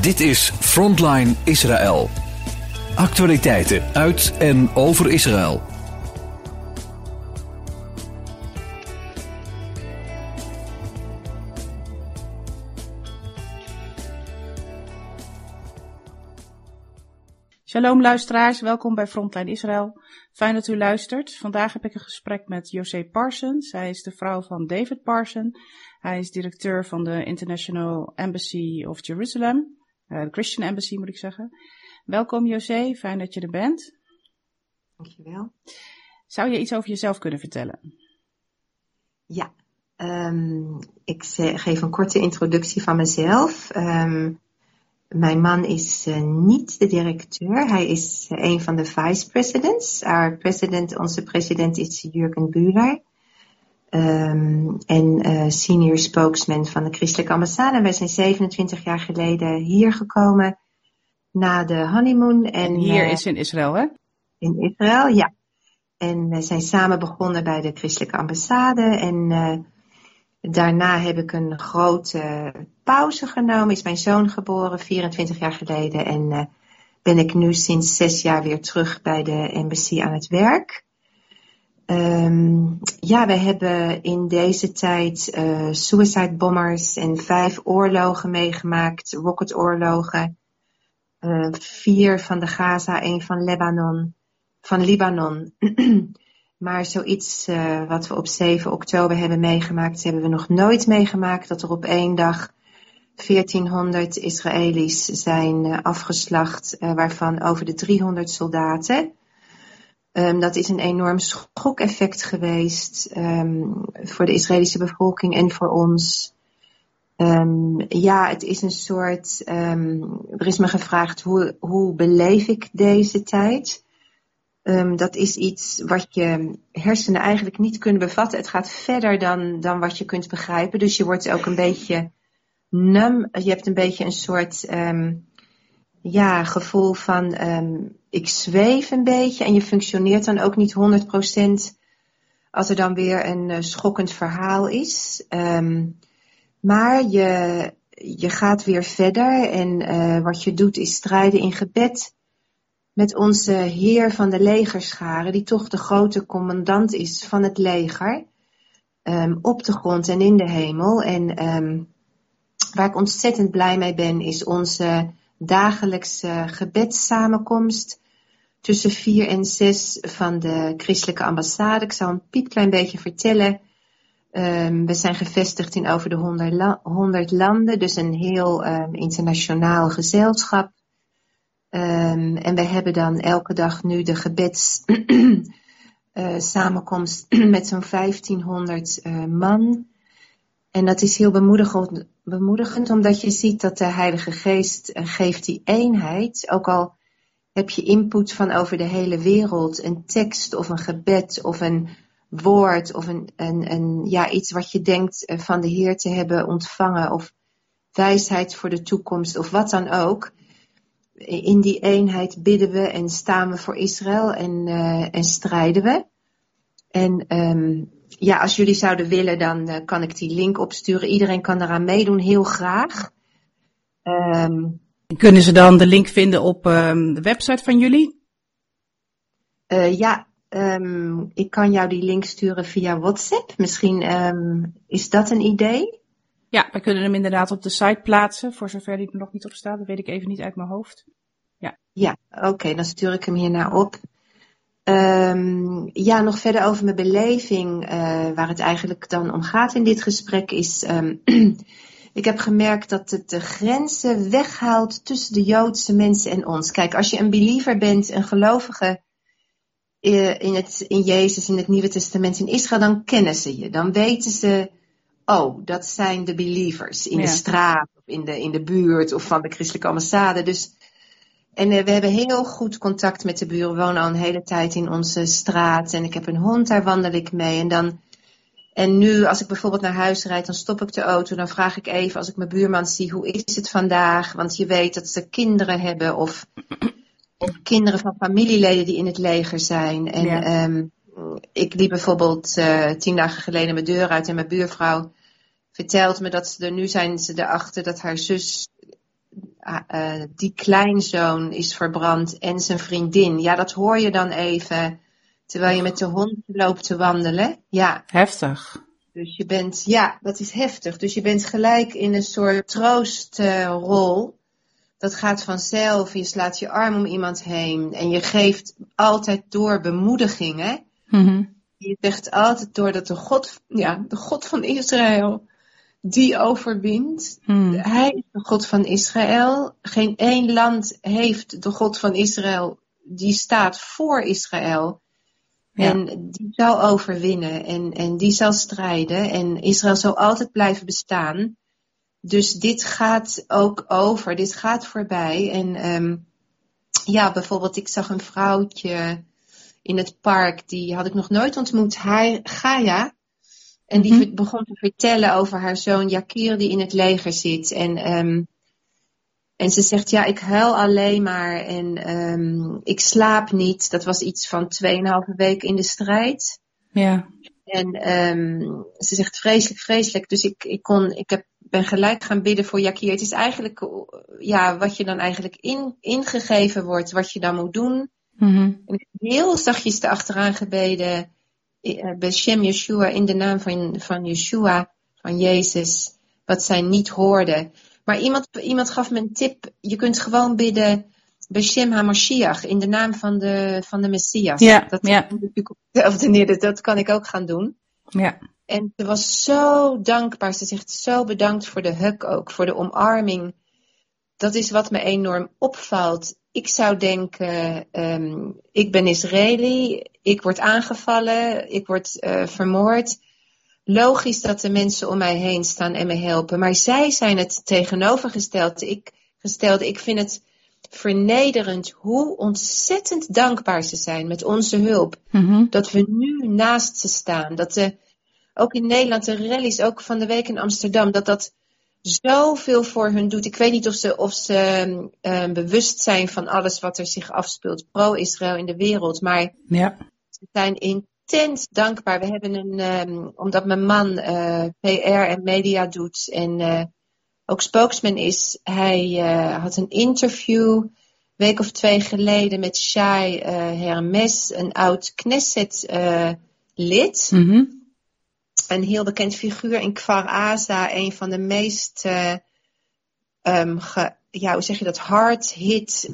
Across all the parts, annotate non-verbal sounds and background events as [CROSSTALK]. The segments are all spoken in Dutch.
Dit is Frontline Israël. Actualiteiten uit en over Israël. Shalom luisteraars, welkom bij Frontline Israël. Fijn dat u luistert. Vandaag heb ik een gesprek met José Parsons. Hij is de vrouw van David Parsons. Hij is directeur van de International Embassy of Jerusalem. Uh, de Christian Embassy moet ik zeggen. Welkom José, fijn dat je er bent. Dankjewel. Zou je iets over jezelf kunnen vertellen? Ja, um, ik geef een korte introductie van mezelf. Um, mijn man is uh, niet de directeur, hij is uh, een van de vice presidents. Our president, onze president is Jurgen Buhler. Um, en uh, senior spokesman van de Christelijke Ambassade. Wij zijn 27 jaar geleden hier gekomen na de honeymoon. En, hier is in Israël, hè? In Israël, ja. En we zijn samen begonnen bij de Christelijke Ambassade. En Daarna heb ik een grote pauze genomen. Is mijn zoon geboren, 24 jaar geleden. En ben ik nu sinds zes jaar weer terug bij de embassy aan het werk. Um, ja, we hebben in deze tijd uh, suicide bombers en vijf oorlogen meegemaakt, rocketoorlogen. Uh, vier van de Gaza, één van Lebanon, van Libanon. [CLEARS THROAT] Maar zoiets uh, wat we op 7 oktober hebben meegemaakt, hebben we nog nooit meegemaakt. Dat er op één dag 1400 Israëli's zijn uh, afgeslacht, waarvan over de 300 soldaten. Um, dat is een enorm schokeffect geweest um, voor de Israëlische bevolking en voor ons. Um, ja, het is een soort. er is me gevraagd hoe, hoe beleef ik deze tijd? Dat is iets wat je hersenen eigenlijk niet kunnen bevatten. Het gaat verder dan, dan wat je kunt begrijpen. Dus je wordt ook een beetje num. Je hebt een beetje een soort ja, gevoel van ik zweef een beetje. En je functioneert dan ook niet 100% als er dan weer een uh, schokkend verhaal is. maar je, je gaat weer verder en uh, wat je doet is strijden in gebed met onze heer van de legerscharen, die toch de grote commandant is van het leger, um, op de grond en in de hemel. En um, waar ik ontzettend blij mee ben, is onze dagelijkse gebedssamenkomst tussen vier en zes van de christelijke ambassade. Ik zal een piepklein beetje vertellen. Um, we zijn gevestigd in over de 100, la 100 landen, dus een heel internationaal gezelschap. Um, en we hebben dan elke dag nu de gebeds uh, [CLEARS THROAT] samenkomst [CLEARS THROAT] met zo'n 1500 uh, man. En dat is heel bemoedigend, bemoedigend, omdat je ziet dat de Heilige Geest uh, geeft die eenheid. Ook al heb je input van over de hele wereld, een tekst of een gebed of een woord of een, ja, iets wat je denkt van de Heer te hebben ontvangen of wijsheid voor de toekomst of wat dan ook in die eenheid bidden we en staan we voor Israël en, uh, en strijden we. En um, ja, als jullie zouden willen, dan uh, kan ik die link opsturen. Iedereen kan eraan meedoen, heel graag. Um, Kunnen ze dan de link vinden op um, de website van jullie? Uh, ja, ik kan jou die link sturen via WhatsApp. Misschien is dat een idee. Ja, we kunnen hem inderdaad op de site plaatsen, voor zover die er nog niet op staat. Dat weet ik even niet uit mijn hoofd. Ja, ja oké, okay, dan stuur ik hem hierna op. Um, ja, nog verder over mijn beleving, uh, waar het eigenlijk dan om gaat in dit gesprek, is. Um, [CLEARS THROAT] ik heb gemerkt dat het de grenzen weghaalt tussen de Joodse mensen en ons. Kijk, als je een believer bent, een gelovige uh, in, het, in Jezus, in het Nieuwe Testament, in Israël, dan kennen ze je. Dan weten ze oh, dat zijn de believers in ja. de straat of in de, in de buurt of van de christelijke ambassade. Dus, en uh, we hebben heel goed contact met de buren. We wonen al een hele tijd in onze straat en ik heb een hond, daar wandel ik mee. En dan, en nu als ik bijvoorbeeld naar huis rijd, dan stop ik de auto. Dan vraag ik even als ik mijn buurman zie, hoe is het vandaag? Want je weet dat ze kinderen hebben of, of kinderen van familieleden die in het leger zijn. En ja. um, ik liep bijvoorbeeld uh, tien dagen geleden mijn deur uit en mijn buurvrouw vertelt me dat ze er nu zijn ze erachter dat haar zus uh, die kleinzoon is verbrand en zijn vriendin. Ja, dat hoor je dan even terwijl je met de hond loopt te wandelen. Ja. Heftig. Dus je bent, ja, dat is heftig. Dus je bent gelijk in een soort troostrol. dat gaat vanzelf. Je slaat je arm om iemand heen. En je geeft altijd door bemoedigingen. Mm Je zegt altijd door dat de God, ja, de God van Israël die overwint. Hmm. Hij is de God van Israël. Geen één land heeft de God van Israël. Die staat voor Israël. Ja. En die zal overwinnen en, en die zal strijden. En Israël zal altijd blijven bestaan. Dus dit gaat ook over, dit gaat voorbij. En ehm, ja, bijvoorbeeld, ik zag een vrouwtje in het park, die had ik nog nooit ontmoet, hij, Gaia. En die Mhm. begon te vertellen over haar zoon Jakir, die in het leger zit. En, ehm, en ze zegt, ja, ik huil alleen maar en ehm, ik slaap niet. Dat was iets van 2,5 week in de strijd. Ja. En ehm, ze zegt vreselijk, vreselijk. Dus ik, ik, kon, ik heb, ben gelijk gaan bidden voor Jakir. Het is eigenlijk ja, wat je dan eigenlijk in, ingegeven wordt, wat je dan moet doen. Mhm. En ik heb heel zachtjes erachteraan gebeden. eh, Beshem Yeshua in de naam van, van Yeshua, van Jezus, wat zij niet hoorde. Maar iemand, iemand gaf me een tip. Je kunt gewoon bidden Beshem HaMashiach in de naam van de, van de Messias. Ja, dat ja. [LAUGHS] neer, dat kan ik ook gaan doen. Ja. En ze was zo dankbaar. Ze zegt zo bedankt voor de hug ook, voor de omarming. Dat is wat me enorm opvalt. Ik zou denken, ehm, ik ben Israëli, ik word aangevallen, ik word eh, vermoord. Logisch dat de mensen om mij heen staan en me helpen. Maar zij zijn het tegenovergestelde. Ik, gestelde. ik vind het vernederend hoe ontzettend dankbaar ze zijn met onze hulp Mhm. dat we nu naast ze staan. Dat de, ook in Nederland, de rallies, ook van de week in Amsterdam, dat dat zoveel voor hun doet. Ik weet niet of ze, of ze eh, bewust zijn van alles wat er zich afspeelt, pro-Israël in de wereld, maar Ja. ze zijn intens dankbaar. We hebben een, ehm, omdat mijn man eh, PR en media doet en eh, ook spokesman is, hij eh, had een interview een week of twee geleden met Shai Hermes, een oud Knesset-lid. Mhm. een heel bekend figuur in Kfar Aza, een van de meest, eh, ehm, ge- ja, hoe zeg je dat, hard hit,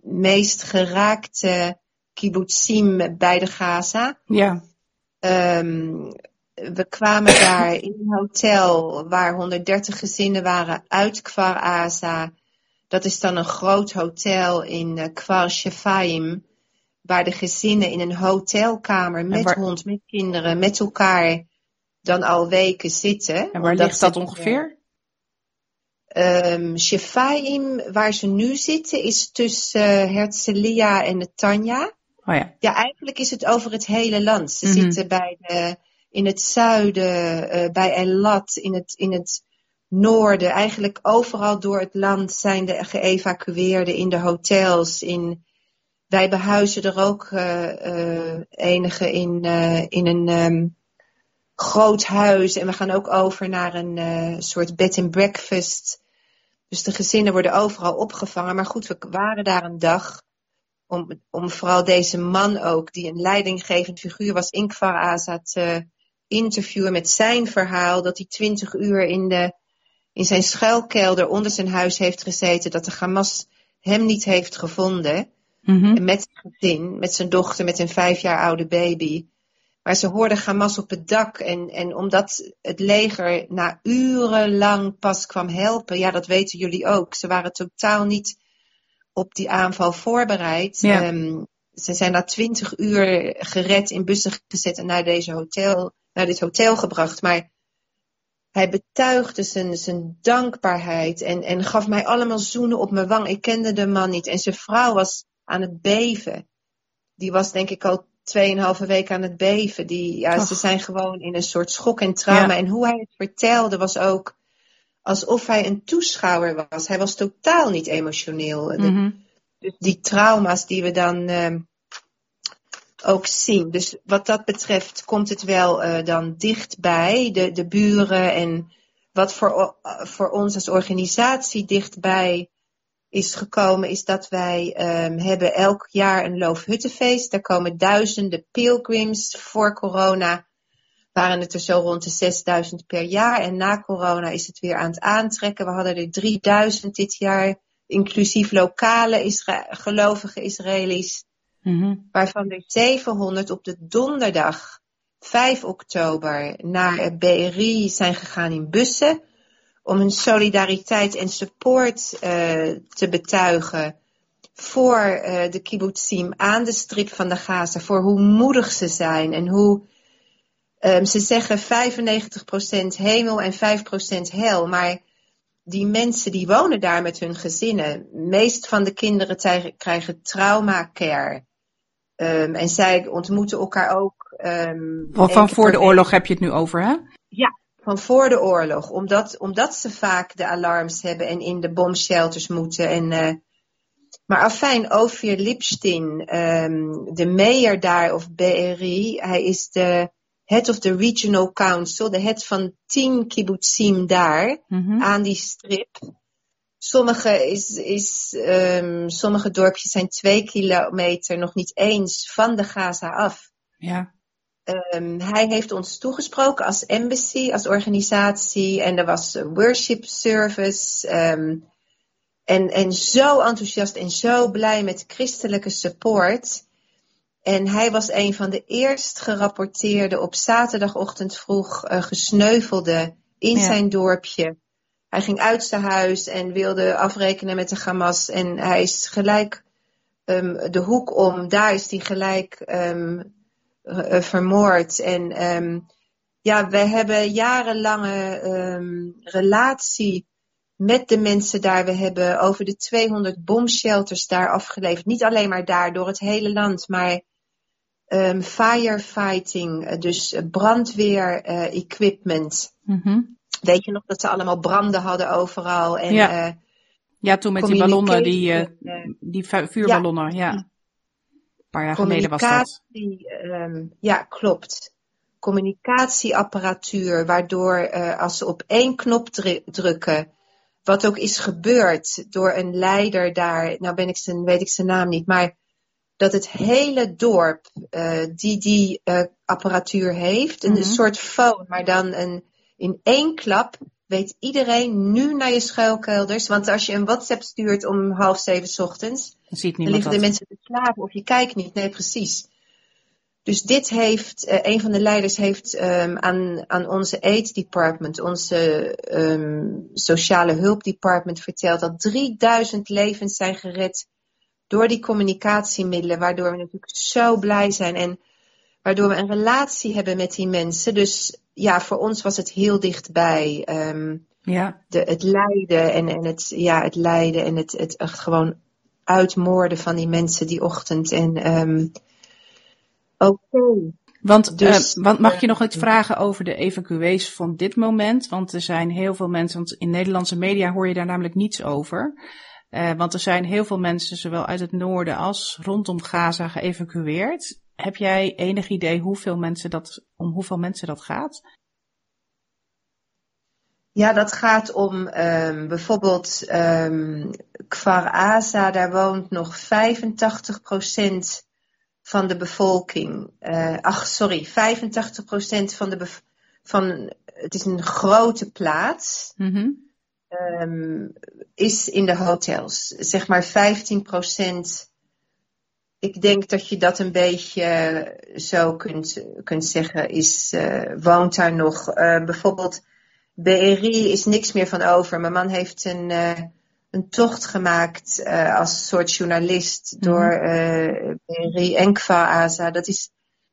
meest geraakte kibbutzim bij de Gaza. Ja. Ehm, we kwamen [COUGHS] daar in een hotel waar 130 gezinnen waren uit Kfar Aza. Dat is dan een groot hotel in eh, Kfar Shefaim. Waar de gezinnen in een hotelkamer met waar- hond, met kinderen, met elkaar dan al weken zitten. En waar ligt dat ongeveer? Ehm Shefaim, waar ze nu zitten, is tussen uh, Herzliya en Netanya. Oh ja. Ja, eigenlijk is het over het hele land. Ze Mhm. zitten bij de, in het zuiden, eh, bij Elat, in het, in het noorden. Eigenlijk overal door het land zijn de geëvacueerden in de hotels. In, wij behuizen er ook eh, enige in, in een ehm, groot huis. En we gaan ook over naar een soort bed and breakfast. Dus de gezinnen worden overal opgevangen. Maar goed, we waren daar een dag om, om vooral deze man ook, die een leidinggevend figuur was in Kfar Aza, te interviewen met zijn verhaal. Dat hij twintig uur in, de, in zijn schuilkelder onder zijn huis heeft gezeten. Dat de Hamas hem niet heeft gevonden. Mhm. Met zijn gezin, met zijn dochter, met een vijf jaar oude baby. Maar ze hoorden Hamas op het dak. En, en omdat het leger na urenlang pas kwam helpen, ja, dat weten jullie ook. Ze waren totaal niet op die aanval voorbereid. Ja. Ehm, ze zijn na twintig uur gered in bussen gezet en naar, deze hotel, naar dit hotel gebracht. Maar hij betuigde zijn, zijn dankbaarheid en, en gaf mij allemaal zoenen op mijn wang. Ik kende de man niet. En zijn vrouw was aan het beven. Die was denk ik al tweeënhalve week aan het beven. Die, ja, Och. ze zijn gewoon in een soort schok en trauma. Ja. En hoe hij het vertelde was ook alsof hij een toeschouwer was. Hij was totaal niet emotioneel. Mhm. dus die trauma's die we dan ehm, ook zien. Dus wat dat betreft komt het wel eh, dan dichtbij, de, de buren en wat voor, voor ons als organisatie dichtbij is gekomen, is dat wij um, hebben elk jaar een Loofhuttenfeest. Daar komen duizenden pilgrims. Voor corona waren het er zo rond de 6000 per jaar. En na corona is het weer aan het aantrekken. We hadden er 3000 dit jaar, inclusief lokale Isra gelovige Israëli's. Mm Waarvan er 700 op de donderdag 5 oktober naar BRI zijn gegaan in bussen om hun solidariteit en support uh, te betuigen voor uh, de kibbutzim aan de strip van de Gaza, voor hoe moedig ze zijn en hoe um, ze zeggen 95% hemel en 5% hel, maar die mensen die wonen daar met hun gezinnen, meest van de kinderen krijgen trauma care. Um, en zij ontmoeten elkaar ook. Um, van voor de oorlog heb je het nu over, hè? Ja, van voor de oorlog. Omdat, omdat ze vaak de alarms hebben en in de bomshelters moeten. En, uh, maar afijn, Ophir Lipstin, um, de mayor daar of BRI, hij is de head of the regional council, de head van tien kibbutzim daar mm -hmm. aan die strip. Sommige, is, is, um, sommige dorpjes zijn twee kilometer nog niet eens van de Gaza af. Ja. Um, hij heeft ons toegesproken als embassy, als organisatie. En er was een worship service. Um, en, en zo enthousiast en zo blij met christelijke support. En hij was een van de eerst gerapporteerde op zaterdagochtend vroeg uh, gesneuvelde in ja. zijn dorpje. Hij ging uit zijn huis en wilde afrekenen met de Hamas. En hij is gelijk um, de hoek om. Daar is hij gelijk um, uh, vermoord. En um, ja, we hebben jarenlange relatie met de mensen daar. We hebben over de 200 bomshelters daar afgeleverd. Niet alleen maar daar, door het hele land, maar um, firefighting, dus brandweer uh, equipment. Mm -hmm. Weet je nog dat ze allemaal branden hadden overal? En, ja. Uh, ja, toen met die ballonnen, die, uh, die vuurballonnen, ja. ja paar jaar geleden was dat. Um, ja, klopt. Communicatieapparatuur, waardoor uh, als ze op één knop drukken, wat ook is gebeurd door een leider daar, nou ben ik zijn, weet ik zijn naam niet, maar dat het hele dorp uh, die die uh, apparatuur heeft, een, mm -hmm. soort phone, maar dan een, in één klap weet iedereen nu naar je schuilkelders. Want als je een WhatsApp stuurt om half zeven ochtends, dan, ziet dan liggen dat. de mensen te slapen of je kijkt niet. Nee, precies. Dus dit heeft, uh, een van de leiders heeft um, aan, aan onze aid department, onze um, sociale hulp department verteld dat 3000 levens zijn gered door die communicatiemiddelen, waardoor we natuurlijk zo blij zijn en waardoor we een relatie hebben met die mensen. Dus ja, voor ons was het heel dichtbij. Um, ja. de, het lijden en, en het, ja, het lijden en het, het echt gewoon uitmoorden van die mensen die ochtend. En um, oké. Okay. Want, dus, uh, want mag je nog iets vragen over de evacuees van dit moment? Want er zijn heel veel mensen, want in Nederlandse media hoor je daar namelijk niets over. Uh, want er zijn heel veel mensen, zowel uit het noorden als rondom Gaza, geëvacueerd. Heb jij enig idee hoeveel mensen dat, om hoeveel mensen dat gaat? Ja, dat gaat om um, bijvoorbeeld um, Kfar Aza, daar woont nog 85% van de bevolking. Uh, ach, sorry, 85% van de van, het is een grote plaats. Mm -hmm. um, is in de hotels. Zeg maar 15% ik denk dat je dat een beetje zo kunt, kunt zeggen, is, uh, woont daar nog. Uh, bijvoorbeeld BRI is niks meer van over. Mijn man heeft een, een tocht gemaakt als soort journalist mm -hmm. door BRI en Kwa Dat is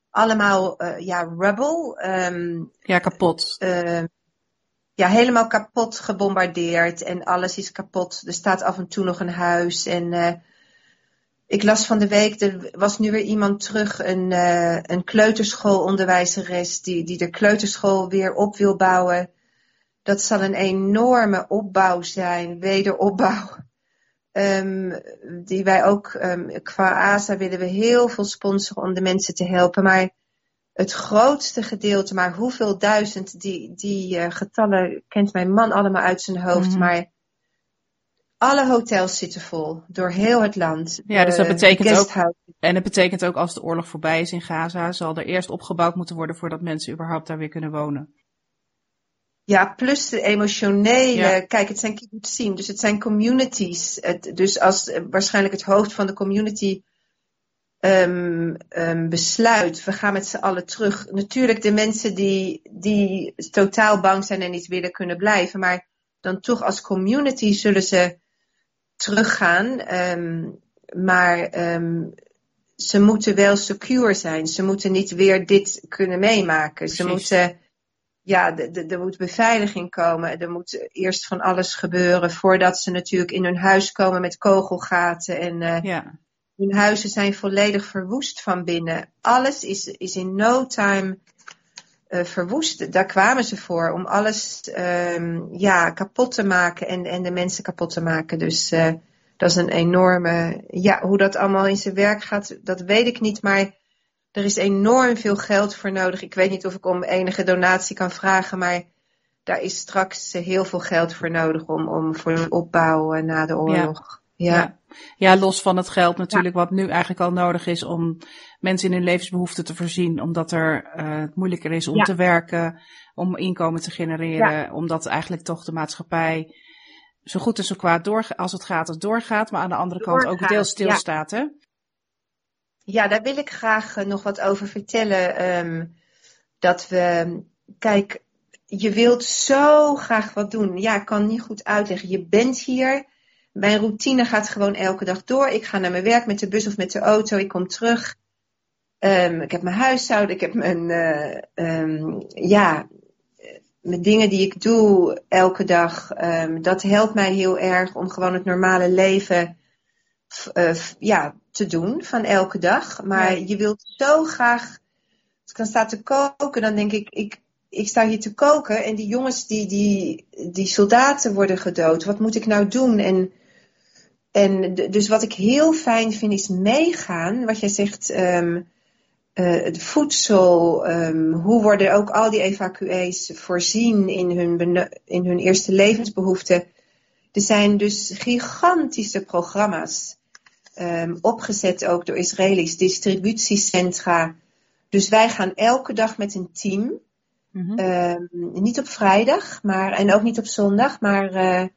allemaal ja, rubble. Um, ja, kapot. ja, helemaal kapot gebombardeerd en alles is kapot. Er staat af en toe nog een huis en ik las van de week, er was nu weer iemand terug, een, uh, een kleuterschoolonderwijzeres, die, die de kleuterschool weer op wil bouwen. Dat zal een enorme opbouw zijn, wederopbouw. Um, die wij ook, um, qua ASA willen we heel veel sponsoren om de mensen te helpen. Maar het grootste gedeelte, maar hoeveel duizend, die, die uh, getallen kent mijn man allemaal uit zijn hoofd. Mm -hmm. Maar alle hotels zitten vol door heel het land. Ja, dus dat betekent ook. En het betekent ook als de oorlog voorbij is in Gaza, zal er eerst opgebouwd moeten worden voordat mensen überhaupt daar weer kunnen wonen. Ja, plus de emotionele. Kijk, het zijn zien, dus het zijn communities. Het, dus als waarschijnlijk het hoofd van de community um, um, besluit, we gaan met z'n allen terug. Natuurlijk de mensen die, die totaal bang zijn en niet willen kunnen blijven, maar dan toch als community zullen ze teruggaan. Um, maar ze moeten wel secure zijn. Ze moeten niet weer dit kunnen meemaken. Ze moeten ja, er moet beveiliging komen. Er moet eerst van alles gebeuren voordat ze natuurlijk in hun huis komen met kogelgaten. En uh, ja. hun huizen zijn volledig verwoest van binnen. Alles is, is in no time uh, verwoest. Daar kwamen ze voor om alles um, ja, kapot te maken en, en de mensen kapot te maken. Dus uh, dat is een enorme. Ja, hoe dat allemaal in zijn werk gaat, dat weet ik niet. Maar er is enorm veel geld voor nodig. Ik weet niet of ik om enige donatie kan vragen, maar daar is straks heel veel geld voor nodig om, om voor de opbouw eh, na de oorlog. Ja. ja. ja. los van het geld natuurlijk, wat nu eigenlijk al nodig is om mensen in hun levensbehoeften te voorzien, omdat er uh, moeilijker is om te werken, om inkomen te genereren, omdat eigenlijk toch de maatschappij zo goed en zo kwaad door, als het gaat, het doorgaat, maar aan de andere kant ook deels stilstaat. Hè? Ja, daar wil ik graag eh, nog wat over vertellen. Um, dat we, kijk, je wilt zo graag wat doen. Ja, ik kan niet goed uitleggen. Je bent hier. Mijn routine gaat gewoon elke dag door. Ik ga naar mijn werk met de bus of met de auto. Ik kom terug. Um, ik heb mijn huishouden. Ik heb mijn, uh, um, ja, mijn dingen die ik doe elke dag. dat helpt mij heel erg om gewoon het normale leven uh, ja, te doen van elke dag. Maar je wilt zo graag. Als ik dan sta te koken, dan denk ik, ik, ik sta hier te koken en die jongens, die, die, die soldaten worden gedood. Wat moet ik nou doen? En, en dus wat ik heel fijn vind is meegaan. Wat jij zegt, um, uh, het voedsel. Um, hoe worden ook al die evacuees voorzien in hun, in hun eerste levensbehoeften. Er zijn dus gigantische programma's um, opgezet ook door Israëli's distributiecentra. Dus wij gaan elke dag met een team. Mm niet op vrijdag, maar, en ook niet op zondag, maar uh,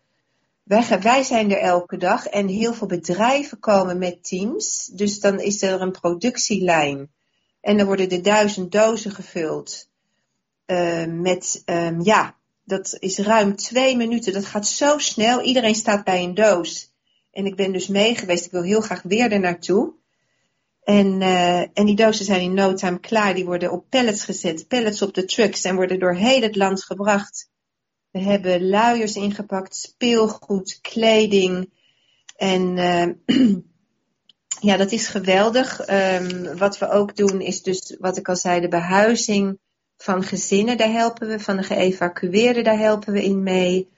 wij, wij zijn er elke dag. En heel veel bedrijven komen met teams. Dus dan is er een productielijn. En dan worden er duizend dozen gevuld. Uh, met, um, ja, dat is ruim twee minuten. Dat gaat zo snel. Iedereen staat bij een doos. En ik ben dus mee geweest. Ik wil heel graag weer er naartoe. En, uh, en die dozen zijn in no time klaar. Die worden op pallets gezet, pallets op de trucks en worden door heel het land gebracht. We hebben luiers ingepakt, speelgoed, kleding. En uh, [CLEARS THROAT] ja, dat is geweldig. Um, wat we ook doen is dus, wat ik al zei, de behuizing van gezinnen. Daar helpen we. Van de geëvacueerden, daar helpen we in mee.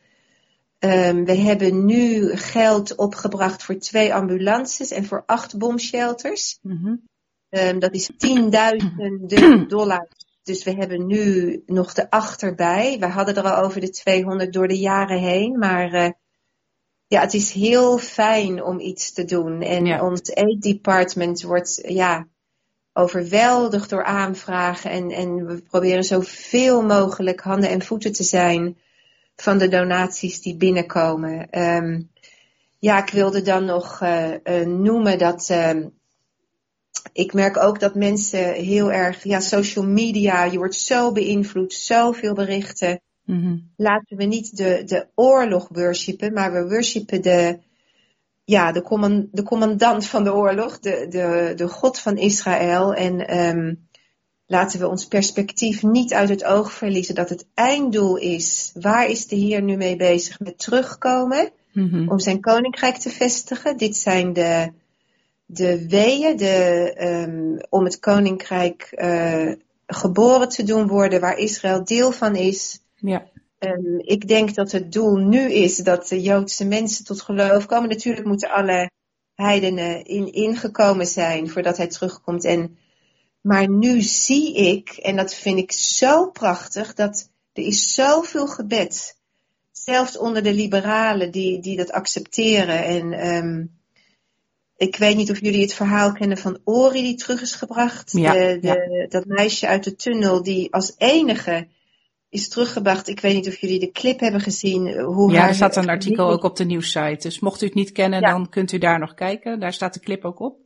Um, we hebben nu geld opgebracht voor twee ambulances en voor acht bomshelters. Mm um, dat is tienduizenden [CLEARS THROAT] dollars. Dus we hebben nu nog de acht erbij. We hadden er al over de 200 door de jaren heen. Maar uh, ja, het is heel fijn om iets te doen. En ja. ons aid department wordt ja, overweldigd door aanvragen. En, en we proberen zoveel mogelijk handen en voeten te zijn van de donaties die binnenkomen. Um, ja, ik wilde dan nog uh, uh, noemen dat uh, ik merk ook dat mensen heel erg, ja, social media, je wordt zo beïnvloed, zoveel berichten. Mm-hmm. Laten we niet de, de oorlog worshipen, maar we worshipen de, ja, de, command, de commandant van de oorlog, de, de, de God van Israël. En um, laten we ons perspectief niet uit het oog verliezen dat het einddoel is. Waar is de Heer nu mee bezig? Met terugkomen mm-hmm. om zijn koninkrijk te vestigen. Dit zijn de, de weeën de, um, om het koninkrijk uh, geboren te doen worden waar Israël deel van is. Ja. Um, ik denk dat het doel nu is dat de Joodse mensen tot geloof komen. Natuurlijk moeten alle heidenen in, ingekomen zijn voordat hij terugkomt. En maar nu zie ik, en dat vind ik zo prachtig, dat er is zoveel gebed. zelfs onder de liberalen die, die dat accepteren. En ehm, ik weet niet of jullie het verhaal kennen van Ori die terug is gebracht. Ja, de, ja. dat meisje uit de tunnel die als enige is teruggebracht. Ik weet niet of jullie de clip hebben gezien. eh, Hoe Ja, er staat een artikel ook op de nieuwssite. Dus mocht u het niet kennen, Ja. dan kunt u daar nog kijken. Daar staat de clip ook op.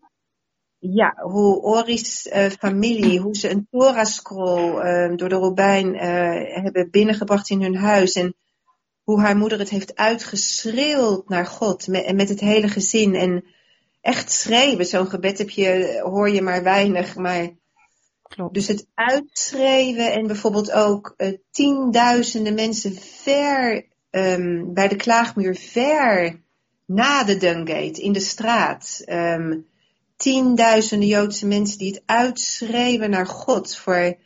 Ja, hoe Ori's eh, familie, [CLEARS THROAT] hoe ze een Torah-scroll eh, door de Robijn eh, hebben binnengebracht in hun huis. En hoe haar moeder het heeft uitgeschreeuwd naar God met, en met het hele gezin. En echt schreeuwen, zo'n gebed heb je, hoor je maar weinig. Maar Klopt. dus het uitschreeuwen en bijvoorbeeld ook eh, tienduizenden mensen ver ehm, bij de klaagmuur, ver na de Dungate in de straat. Ehm, tienduizenden Joodse mensen die het uitschreeuwen naar God voor,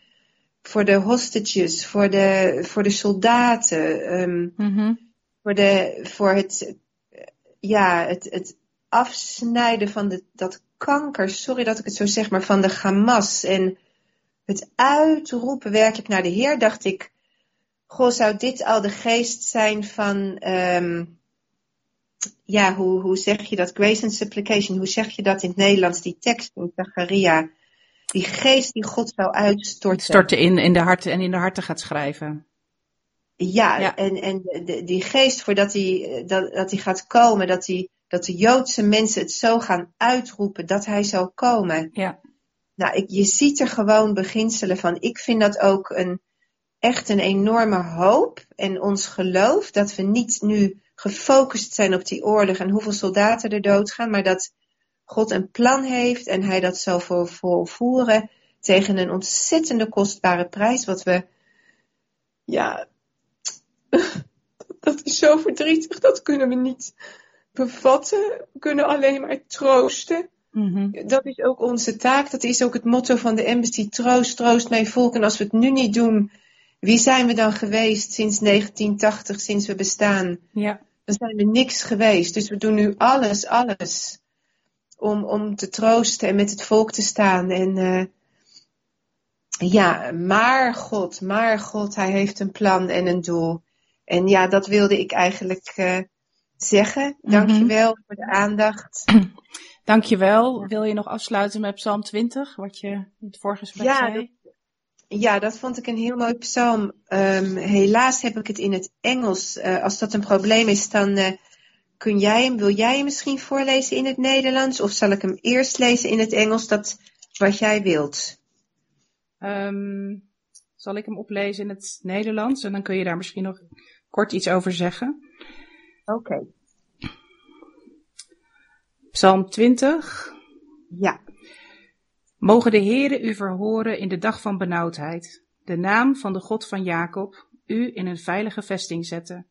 voor de hostages, voor de, voor de soldaten, ehm, Mhm. voor, de, voor het, ja, het, het afsnijden van de, dat kanker, sorry dat ik het zo zeg, maar van de Hamas. En het uitroepen werkelijk naar de Heer, dacht ik, goh, zou dit al de geest zijn van, ehm, ja, hoe, hoe zeg je dat? Grace and supplication, hoe zeg je dat in het Nederlands? Die tekst in Zacharia. Die geest die God zou uitstorten. Storten in, in de harten en in de harten gaat schrijven. Ja, Ja. en, en de, die geest voordat hij, dat, dat hij gaat komen, dat, hij, dat de Joodse mensen het zo gaan uitroepen dat hij zal komen. Ja. Nou, ik, je ziet er gewoon beginselen van. Ik vind dat ook een, echt een enorme hoop en ons geloof dat we niet nu gefocust zijn op die oorlog en hoeveel soldaten er doodgaan, maar dat God een plan heeft en hij dat zal vol- volvoeren tegen een ontzettende kostbare prijs, wat we, ja, [LAUGHS] dat is zo verdrietig, dat kunnen we niet bevatten. We kunnen alleen maar troosten. Mhm. Dat is ook onze taak. Dat is ook het motto van de embassy. Troost, troost mijn volk. En als we het nu niet doen, wie zijn we dan geweest sinds 1980, sinds we bestaan? Ja. Dan zijn we niks geweest. Dus we doen nu alles, alles om, om te troosten en met het volk te staan. En eh, ja, maar God, maar God, hij heeft een plan en een doel. En ja, dat wilde ik eigenlijk eh, zeggen. Dankjewel voor de aandacht. Dankjewel. Wil je nog afsluiten met Psalm 20, wat je in het vorige gesprek Ja, zei? Ja, dat vond ik een heel mooi psalm. Ehm, helaas heb ik het in het Engels. Eh, als dat een probleem is, dan eh, kun jij hem, wil jij hem misschien voorlezen in het Nederlands? Of zal ik hem eerst lezen in het Engels? Dat wat jij wilt. Ehm, zal ik hem oplezen in het Nederlands en dan kun je daar misschien nog kort iets over zeggen. Oké. Psalm 20. Ja. Mogen de Heere u verhoren in de dag van benauwdheid, de naam van de God van Jacob, u in een veilige vesting zetten.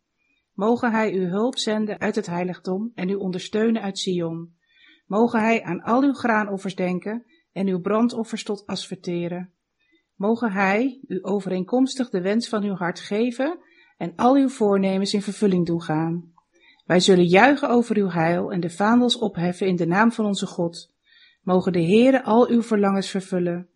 Mogen hij u hulp zenden uit het heiligdom en u ondersteunen uit Sion. Mogen hij aan al uw graanoffers denken en uw brandoffers tot as verteren. Mogen hij u overeenkomstig de wens van uw hart geven en al uw voornemens in vervulling doen gaan. Wij zullen juichen over uw heil en de vaandels opheffen in de naam van onze God. Mogen de Heere al uw verlangens vervullen.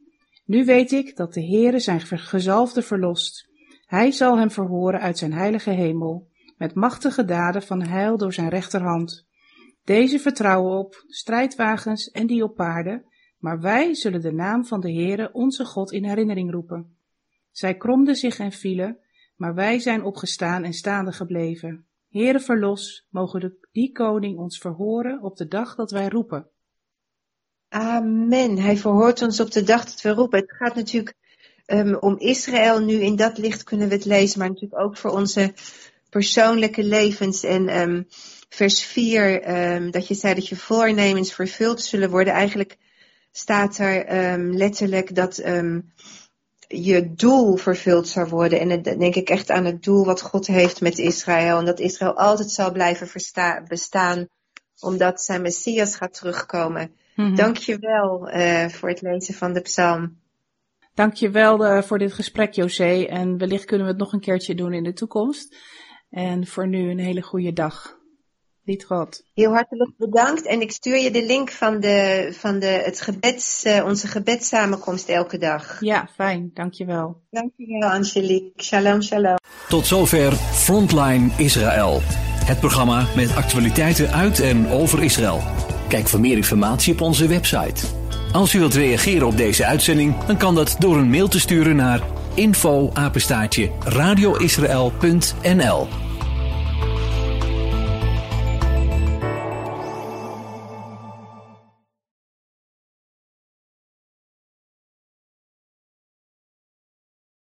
Nu weet ik dat de Heere zijn gezalfde verlost. Hij zal hem verhoren uit zijn heilige hemel, met machtige daden van heil door zijn rechterhand. Deze vertrouwen op strijdwagens en die op paarden, maar wij zullen de naam van de Heere onze God in herinnering roepen. Zij kromden zich en vielen, maar wij zijn opgestaan en staande gebleven. Heere verlos, mogen de, die koning ons verhoren op de dag dat wij roepen. Amen. Hij verhoort ons op de dag dat we roepen. Het gaat natuurlijk um, om Israël. Nu in dat licht kunnen we het lezen, maar natuurlijk ook voor onze persoonlijke levens. En um, vers 4, um, dat je zei dat je voornemens vervuld zullen worden. Eigenlijk staat er letterlijk dat je doel vervuld zou worden. En dan denk ik echt aan het doel wat God heeft met Israël. En dat Israël altijd zal blijven bestaan, omdat zijn Messias gaat terugkomen. Mm-hmm. Dank je wel uh, voor het lezen van de psalm. Dank je wel uh, voor dit gesprek, José. En wellicht kunnen we het nog een keertje doen in de toekomst. En voor nu een hele goede dag. Niet God. Heel hartelijk bedankt. En ik stuur je de link van, de, van de, het gebeds, uh, onze gebedssamenkomst elke dag. Ja, fijn. Dankjewel. Dankjewel, Angelique. Shalom, shalom. Tot zover Frontline Israël. Het programma met actualiteiten uit en over Israël. Kijk voor meer informatie op onze website. Als u wilt reageren op deze uitzending, dan kan dat door een mail te sturen naar info radioisrael.nl